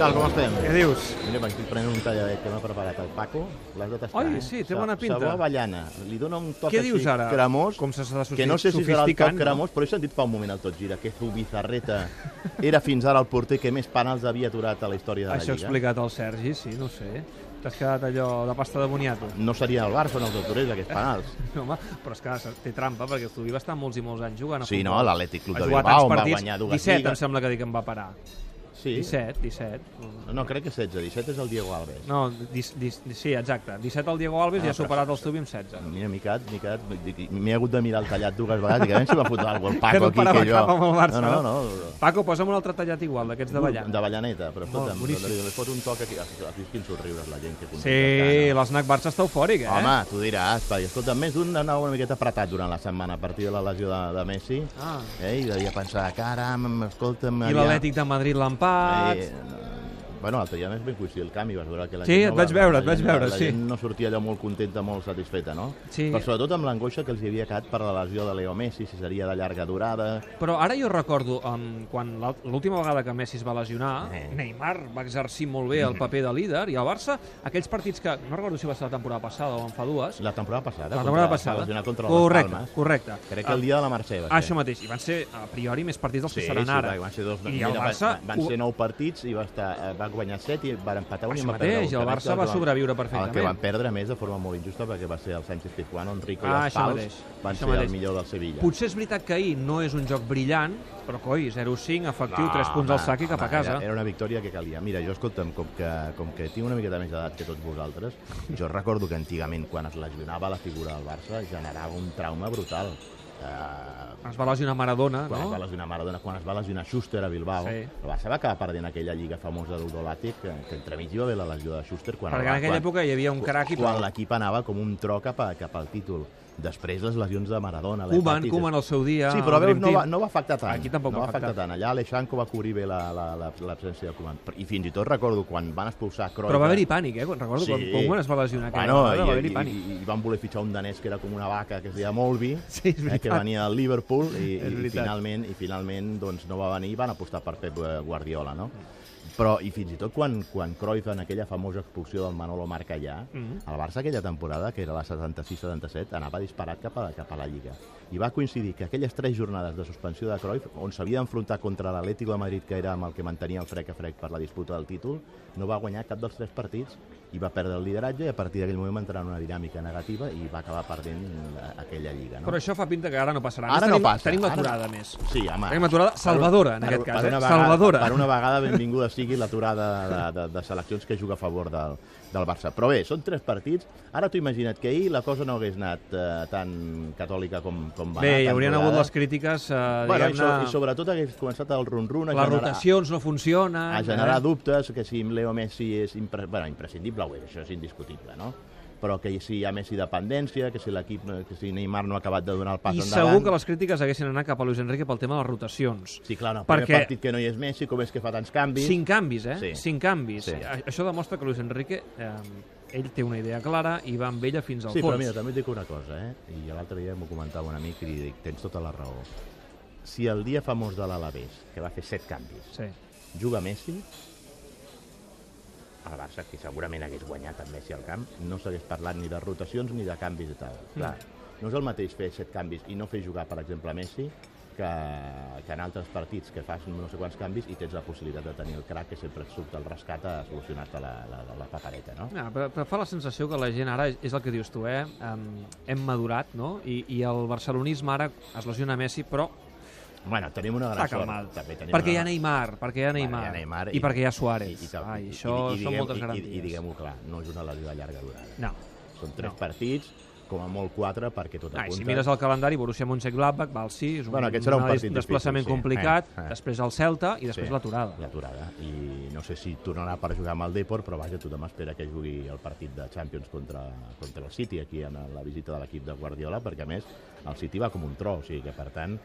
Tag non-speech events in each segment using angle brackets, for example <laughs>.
tal, com estem? Què dius? Mira, m'estic prenent un talladet que m'ha preparat el Paco. L'has de tastar, Oi, eh? sí, té bona pinta. Sabó avellana. Li dona un toc Què dius ara? cremós. Com se s'ha que no sé si serà el toc cremós, però he sentit fa un moment el tot gira, que Zubizarreta era fins ara el porter que més penals havia aturat a la història de la Això ha Lliga. explicat el Sergi, sí, no sé. T'has quedat allò de pasta de boniato. No seria el Barça, no els autorers, aquests penals. <laughs> No, home, però és que té trampa, perquè el Tubi va estar molts i molts anys jugant a Sí, futbol. no, l'Atlètic Club Ha de Bilbao, va guanyar dues 17 lligues. em sembla que dic que em va parar. Sí. 17, 17. No, crec que 16. 17 és el Diego Alves. No, dis, dis, sí, exacte. 17 el Diego Alves Ah, i ha però- superat els Tubi amb 16. Mira, m'he quedat, m'he quedat, m'he hagut de mirar el tallat dues vegades, dic, a veure si m'ha fotut alguna el Que Paco no aquí, que jo... cap amb el Barça, no, no, no? no, Paco, posa'm un altre tallat igual, d'aquests de ballant. D'avellaneta, però escolta'm, li, li fot un toc aquí, has vist quins somriures la gent que Sí, contempla, l'Snac Barça està eufòric, eh? Home, tu diràs, perquè, escolta, més d'un anava una miqueta apretat durant la setmana a partir de la lesió de, de Messi, Ah. eh, i devia pensar, caram, escolta'm... I l'Atlètic de Madrid l'empat... Eh, bueno, l'altre dia més ben coincidir el canvi, vas veure que la Sí, gent et no vaig va- veure, et vaig veure, la sí. gent no sortia allò molt contenta, molt satisfeta, no? Sí. Però sobretot amb l'angoixa que els hi havia quedat per la lesió de Leo Messi, si seria de llarga durada... Però ara jo recordo, um, quan l'última vegada que Messi es va lesionar, Eh. Neymar va exercir molt bé el paper de líder, i el Barça, aquells partits que, no recordo si va ser la temporada passada o en fa dues, La temporada passada. la temporada contra, passada, contra correcte, les Palmes. correcte. Crec que el dia de la Mercè va ser. Ah, això mateix, i van ser, a priori, més partits dels Sí, que sí, seran ara. van ser dos, I el Barça... van ser nou partits i va, estar, eh, va guanyar set i va empatar un i Això va perdre mateix, un. el Barça el va van- sobreviure El perfectament. que van perdre més de forma molt injusta perquè va ser el Sánchez Pizjuán, Enrico Ah, i els això Pals mateix, van això ser mateix. el millor del Sevilla. Potser és veritat que ahir no és un joc brillant, però coi, 0-5, efectiu, 3 punts al sac i cap a casa. Era, era una victòria que calia. Mira, jo, escolta'm, com que, com que tinc una miqueta més d'edat que tots vosaltres, jo recordo que antigament, quan es lesionava la figura del Barça, generava un trauma brutal. Uh, Es va lesionar Maradona, quan es va no? lesionar Maradona, quan es va lesionar Schuster a Bilbao, Sí. el Barça va acabar perdent aquella lliga famosa d'Udolàtic, que, que entremig hi va haver la lesió de Schuster quan, Perquè el en va- aquella quan, època hi havia un crac i quan l'equip anava com un tro cap, a, cap al títol. Després les lesions de Maradona, Koeman. Koeman al seu dia, Sí, però veus, no va, no va afectar tant. Aquí tampoc no va afectar tant. Allà Alexanco va cobrir bé l'absència la, la, de Koeman. I fins i tot recordo quan van expulsar Cruyff... Però va haver-hi pànic, eh? Recordo quan Koeman es va lesionar Bueno, va haver-hi i, pànic. i, i, van voler fitxar un danès que era com una vaca que es deia Molby, <laughs> Sí, eh, que venia del Liverpool i, i, finalment, i finalment doncs, no va venir i van apostar per Pep Guardiola, no? Però, i fins i tot quan, quan Cruyff en aquella famosa expulsió del Manolo Marcallà, Mhm. el Barça aquella temporada, que era la 76-77, anava disparat cap a, cap a la Lliga. I va coincidir que aquelles tres jornades de suspensió de Cruyff, on s'havia d'enfrontar contra l'Atlético de Madrid, que era amb el que mantenia el frec a frec per la disputa del títol, no va guanyar cap dels tres partits i va perdre el lideratge i a partir d'aquell moment va entrar en una dinàmica negativa i va acabar perdent la- aquella Lliga. No? Però això fa pinta que ara no passarà. Ara no tenim, passa, Tenim ara- l'aturada, a més. Sí, home. Tenim aturada salvadora, en aquest cas, per eh? una Vegada, Salvadora. Per una vegada, benvinguda sigui l'aturada de, de, de seleccions que juga a favor del, del Barça. Però bé, són tres partits. Ara t'ho imagina't que ahir la cosa no hagués anat eh, tan catòlica com, com va Bé, anar. hi haurien hagut les crítiques, eh, Bueno, i, so. I sobretot hagués començat el run-run a Les generar, rotacions no funcionen... a generar eh? dubtes, que si Leo Messi és impre... bueno, imprescindible, ho és, això és indiscutible, no? però que si hi ha Messi dependència, que si l'equip, que si Neymar no ha acabat de donar el pas I endavant... segur que les crítiques haguessin anat cap a Luis Enrique pel tema de les rotacions. Sí, clar, no, Perquè- primer partit que no hi és Messi, com és que fa tants canvis... Cinc canvis, eh? Sí. Cinc canvis. Sí. A- Això demostra que Luis Enrique, eh, ell té una idea clara i va amb ella fins al Sí, però fons. mira, també et dic una cosa, eh? I l'altre dia m'ho comentava un amic i li dic, tens tota la raó. Si el dia famós de l'Alavés, que va fer set canvis, Sí. juga Messi, el Barça, que segurament hagués guanyat amb Messi al camp, no s'hagués parlat ni de rotacions ni de canvis i tal. Clar, no és el mateix fer set canvis i no fer jugar, per exemple, Messi, que, que en altres partits que fas no sé quants canvis i tens la possibilitat de tenir el crack que sempre et surt al rescat a solucionar-te la, la, la, la papereta, no? Ja, però, però fa la sensació que la gent ara, és el que dius tu, eh? Um, hem madurat, no? I, I el barcelonisme ara es lesiona Messi, però Bueno, tenim una gran sort. També tenim Perquè hi una... ha Neymar, perquè hi ha Neymar, Bueno, hi ha Neymar i, perquè hi ha Suárez. I, i, Ai, i- això i, i, són diguem- moltes i- garanties. I, i diguem-ho clar, no és una lesió de llarga durada. No. Són tres No. partits, com a molt quatre, perquè tot Ai, apunta... si mires el calendari, Borussia Mönchengladbach, val, sí, és un, Bueno, aquest serà un partit desplaçament difícil, sí. complicat, Eh, eh. després el Celta i després Sí, l'aturada. L'aturada. I no sé si tornarà per jugar amb el Depor, però vaja, tothom espera que jugui el partit de Champions contra, contra el City, aquí en la visita de l'equip de Guardiola, perquè a més el City va com un tro, o sigui que per tant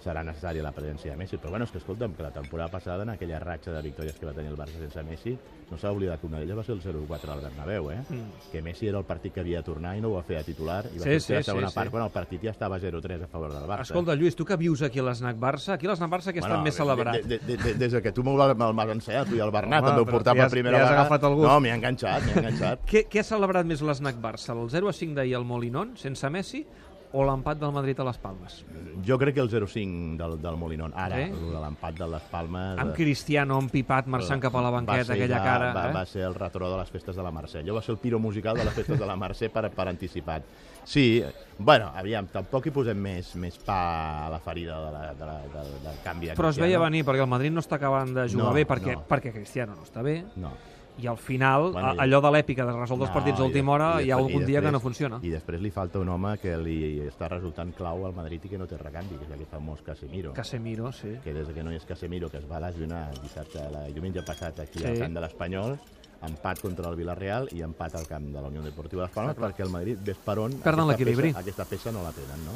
serà necessària la presència de Messi. Però bueno, és que escolta'm, que la temporada passada, en aquella ratxa de victòries que va tenir el Barça sense Messi, no s'ha oblidat que una d'elles va ser el 0-4 al Bernabéu, eh? Mm. Que Messi era el partit que havia de tornar i no ho va fer a titular, i va Sí, fer sí, la segona sí, part sí. quan el partit ja estava 0-3 a favor del Barça. Escolta, Lluís, tu que vius aquí a l'Snac Barça, aquí a l'Snac Barça que Bueno, més celebrat. de- de- de- de- Des de que tu me'l me'l m'has ensenyat, tu i el Bernat, Home, portava li has- per primera li has vegada. agafat gust. No, m'hi ha enganxat, m'hi ha enganxat. Què, què ha celebrat més l'Snac Barça? El 0 a 5 d'ahir al Molinón, sense Messi, o l'empat del Madrid a les Palmes? Jo crec que el 0-5 del, del Molinón. Ara, eh? el de l'empat de les Palmes... Amb eh, Cristiano empipat marxant cap a la banqueta, aquella cara... Va, eh? va ser el retró de les festes de la Mercè. Jo va ser el piro musical de les festes de la Mercè per, per anticipat. Sí, bueno, aviam, tampoc hi posem més, més pa a la ferida de la, de la, del, del canvi de Però es veia venir, perquè el Madrid no està acabant de jugar No, bé, perquè, no. perquè Cristiano no està bé, No. I al final, Bueno, allò de l'èpica de resoldre els No, partits a última hora, hi ha algun dia que no funciona. I després li falta un home que li està resultant clau al Madrid i que no té recanvi, que és aquest famós Casemiro. Casemiro, sí. que des que no hi és Casemiro, que es va lesionar dissabte, la, diumenge passat aquí Sí. al camp de l'Espanyol, empat contra el Villarreal i empat al camp de la Unió Deportiva Las Palmas, perquè el Madrid, ves per on, Perden aquesta peça- Aquesta peça no la tenen, no?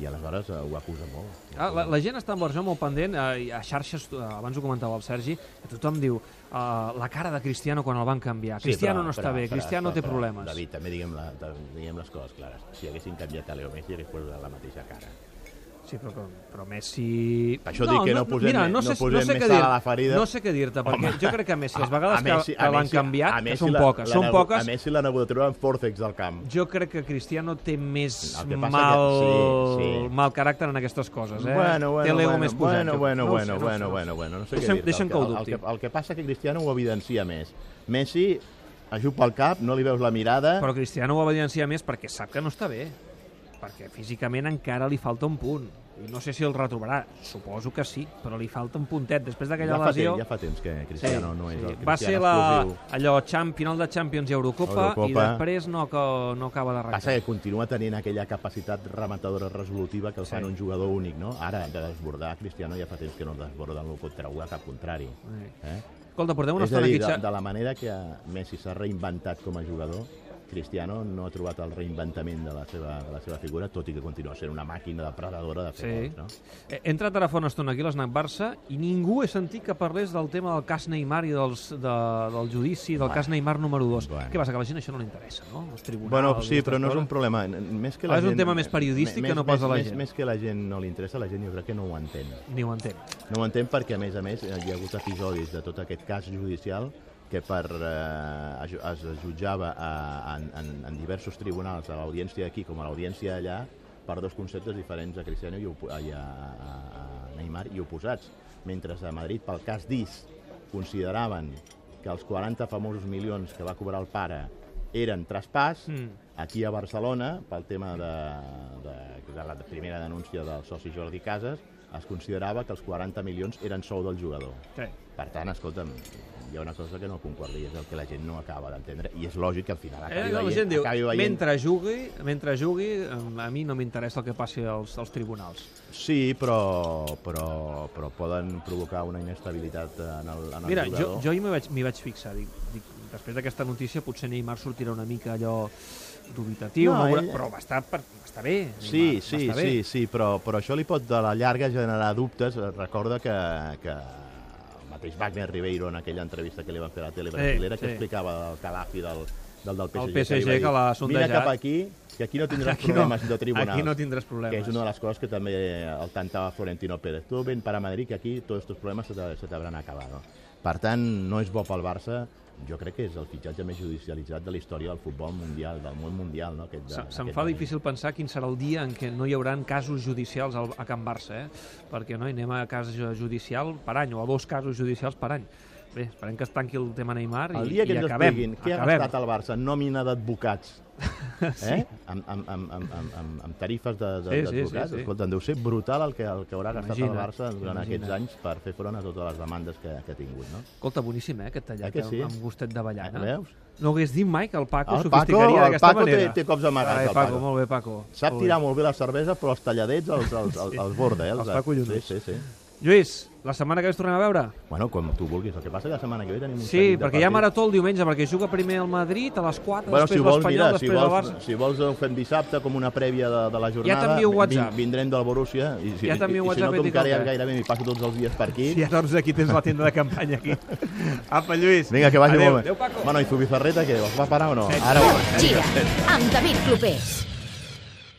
I aleshores eh, ho acusa molt. Ah, la, la gent està amb versió molt pendent, eh, a xarxes, eh, abans ho comentava el Sergi, que tothom diu eh, la cara de Cristiano quan el van canviar. Cristiano però- no està però- bé, però- Cristiano però- té però, problemes. David, també diguem, la, diguem les coses clares. Si haguessin canviat a Leo Messi, hagués posat la mateixa cara. Sí, però, però Messi... Per això dic que no posem no no sé, posem no sé més què sal dir, a la ferida. No sé què dir-te, perquè Home. jo crec que Messi, les A- vegades a Messi- que, a que l'han Messi- canviat, a que Messi són la- poques, la són poques, A Messi la negociatura en Fórcex del camp. jo crec que Cristiano té més El que passa mal, que- sí, sí. mal caràcter en aquestes coses, eh? Bueno, bueno, té l'ego bueno, més posat. bueno, jo bueno. No ho bueno, sé, no ho sé, bueno, no ho sé. bueno, bueno, no sé Deixa'm- què dir-te. deixa'm que ho el, dubti. que, el que passa que Cristiano ho evidencia més. Messi ajupa el cap, no li veus la mirada... Però Cristiano ho evidencia més perquè sap que no està bé. Perquè físicament encara li falta un punt. No sé si el retrobarà. Suposo que sí, però li falta un puntet. Després d'aquella ja lesió... temps, ja fa temps que Cristiano no és el Cristiano Va ser la, allò champ, final de Champions i Eurocopa, Eurocopa. i després no, co- no acaba de Passa que continua tenint aquella capacitat rematadora resolutiva que el fan Sí. un jugador únic, no? Ara, de desbordar, Cristiano ja fa temps que no desborda, no pot treure cap contrari. Eh? Escolta, portem una És estona dir, aquí... de, de la manera que Messi s'ha reinventat com a jugador, Cristiano no ha trobat el reinventament de la seva, de la seva figura, tot i que continua sent una màquina depredadora de fer Sí. gols, no? He he entrat ara fa una estona aquí a l'Snac Barça i ningú he sentit que parlés del tema del cas Neymar i dels, de, del judici, del Bueno. cas Neymar número 2. Bueno. Què passa, que a la gent això no li interessa, no? Els tribunals... Bueno, sí, però no és un problema. Més que la Ah, és un gent, tema més periodístic que no pas a la més, gent. Més que la gent no li interessa, la gent jo crec que no ho entén. Ni ho entenc. No ho entén perquè, a més a més, hi ha hagut episodis de tot aquest cas judicial que per, eh, es, jutjava a, en, en, en diversos tribunals, a l'audiència aquí com a l'audiència allà, per dos conceptes diferents a Cristiano i, i a, a, a Neymar i oposats. Mentre a Madrid, pel cas DIS, consideraven que els 40 famosos milions que va cobrar el pare eren traspàs, Mm. aquí a Barcelona, pel tema de, de, de la primera denúncia del soci Jordi Casas, es considerava que els 40 milions eren sou del jugador. Sí. Per tant, escolta'm, hi ha una cosa que no concorda i és el que la gent no acaba d'entendre i és lògic que al final acabi Eh, la veient, gent diu, acabi veient... mentre jugui, mentre jugui, a mi no m'interessa el que passi als, als tribunals. Sí, però, però, però poden provocar una inestabilitat en el, en el Mira, jo, jugador. jo ahir m'hi vaig, m'hi vaig fixar. Dic, dic, després d'aquesta notícia potser Neymar sortirà una mica allò dubitatiu, No, no, no, ell- però va estar, per, va estar bé. Sí, Neymar, sí, bé. sí, sí, però, però això li pot de la llarga generar dubtes. Recorda que, que mateix Wagner Ribeiro en aquella entrevista que li van fer a la tele brasilera, sí. que explicava del Cadafi del, del, del PSG, El PSG dir, que l'ha sondejat. Mira cap aquí, que aquí no tindràs Aquí no, problemes de tribunals. aquí no tindràs problemes. Que és una de les coses que també el tantava Florentino Pérez. Tu ven para Madrid, que aquí tots els problemes se te- se t'hauran acabat. No? Per tant, no és bo pel Barça, jo crec que és el fitxatge més judicialitzat de la història del futbol mundial, del món mundial. No? Aquest, de- Se- Se'm fa any. difícil pensar quin serà el dia en què no hi haurà casos judicials al, a Can Barça, eh? perquè no, anem a cas judicial per any, o a dos casos judicials per any. Bé, esperem que es tanqui el tema Neymar i, El dia que i ens acabem. expliquin què ha acabem. gastat el Barça nòmina d'advocats <laughs> eh? amb, amb, amb, amb, amb, amb, amb tarifes de- de- Sí, sí, d'advocats, sí, sí. escolta, deu ser brutal el que, el que haurà gastat el Imagina't, Barça durant imagina't. aquests anys per fer front a totes les demandes que, que ha tingut. No? Escolta, boníssim, eh, aquest tallat, Eh que sí? amb, gustet d'avellana. Veus? No hagués dit mai que el Paco El Paco, sofisticaria el d'aquesta Paco té, manera. té cops amagats, Ai, el Paco, Paco. molt bé, Paco. Sap Molt tirar bé. molt bé la cervesa, però els talladets els, els, els, els borda, eh? Els fa collonits. Sí, sí, sí. Lluís, la setmana que ve tornem a veure? Bueno, com tu vulguis. El que passa és que la setmana que ve tenim un Sí, perquè hi ha marató el diumenge, perquè juga primer el Madrid a les 4, Bueno, després si vols, l'Espanyol, si després el vols, Barça. si vols ho fem dissabte com una prèvia de, de la jornada. t'envio vin- WhatsApp. Vindrem del Borussia. I, si, Ja t'envio i, i, si WhatsApp no, i com dic que ara el ja gairebé m'hi passo tots els dies per aquí. Ja, doncs aquí tens la tenda de campanya aquí. <laughs> Apa, Lluís. Vinga, que vagi Adéu. molt bé. Adéu, Paco. Bueno, i Zubizarreta, què? Els va parar o no? Ara ho... Gira, amb David Clopés.